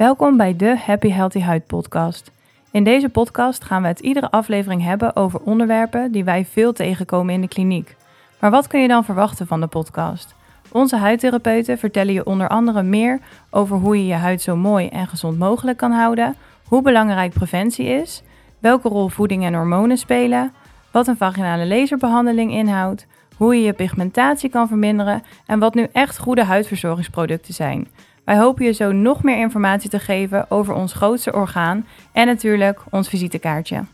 Welkom bij de Happy Healthy Huid podcast. In deze podcast gaan we het iedere aflevering hebben over onderwerpen die wij veel tegenkomen in de kliniek. Maar wat kun je dan verwachten van de podcast? Onze huidtherapeuten vertellen je onder andere meer over hoe je je huid zo mooi en gezond mogelijk kan houden, hoe belangrijk preventie is, welke rol voeding en hormonen spelen, wat een vaginale laserbehandeling inhoudt, hoe je je pigmentatie kan verminderen en wat nu echt goede huidverzorgingsproducten zijn. Wij hopen je zo nog meer informatie te geven over ons grootste orgaan en natuurlijk ons visitekaartje.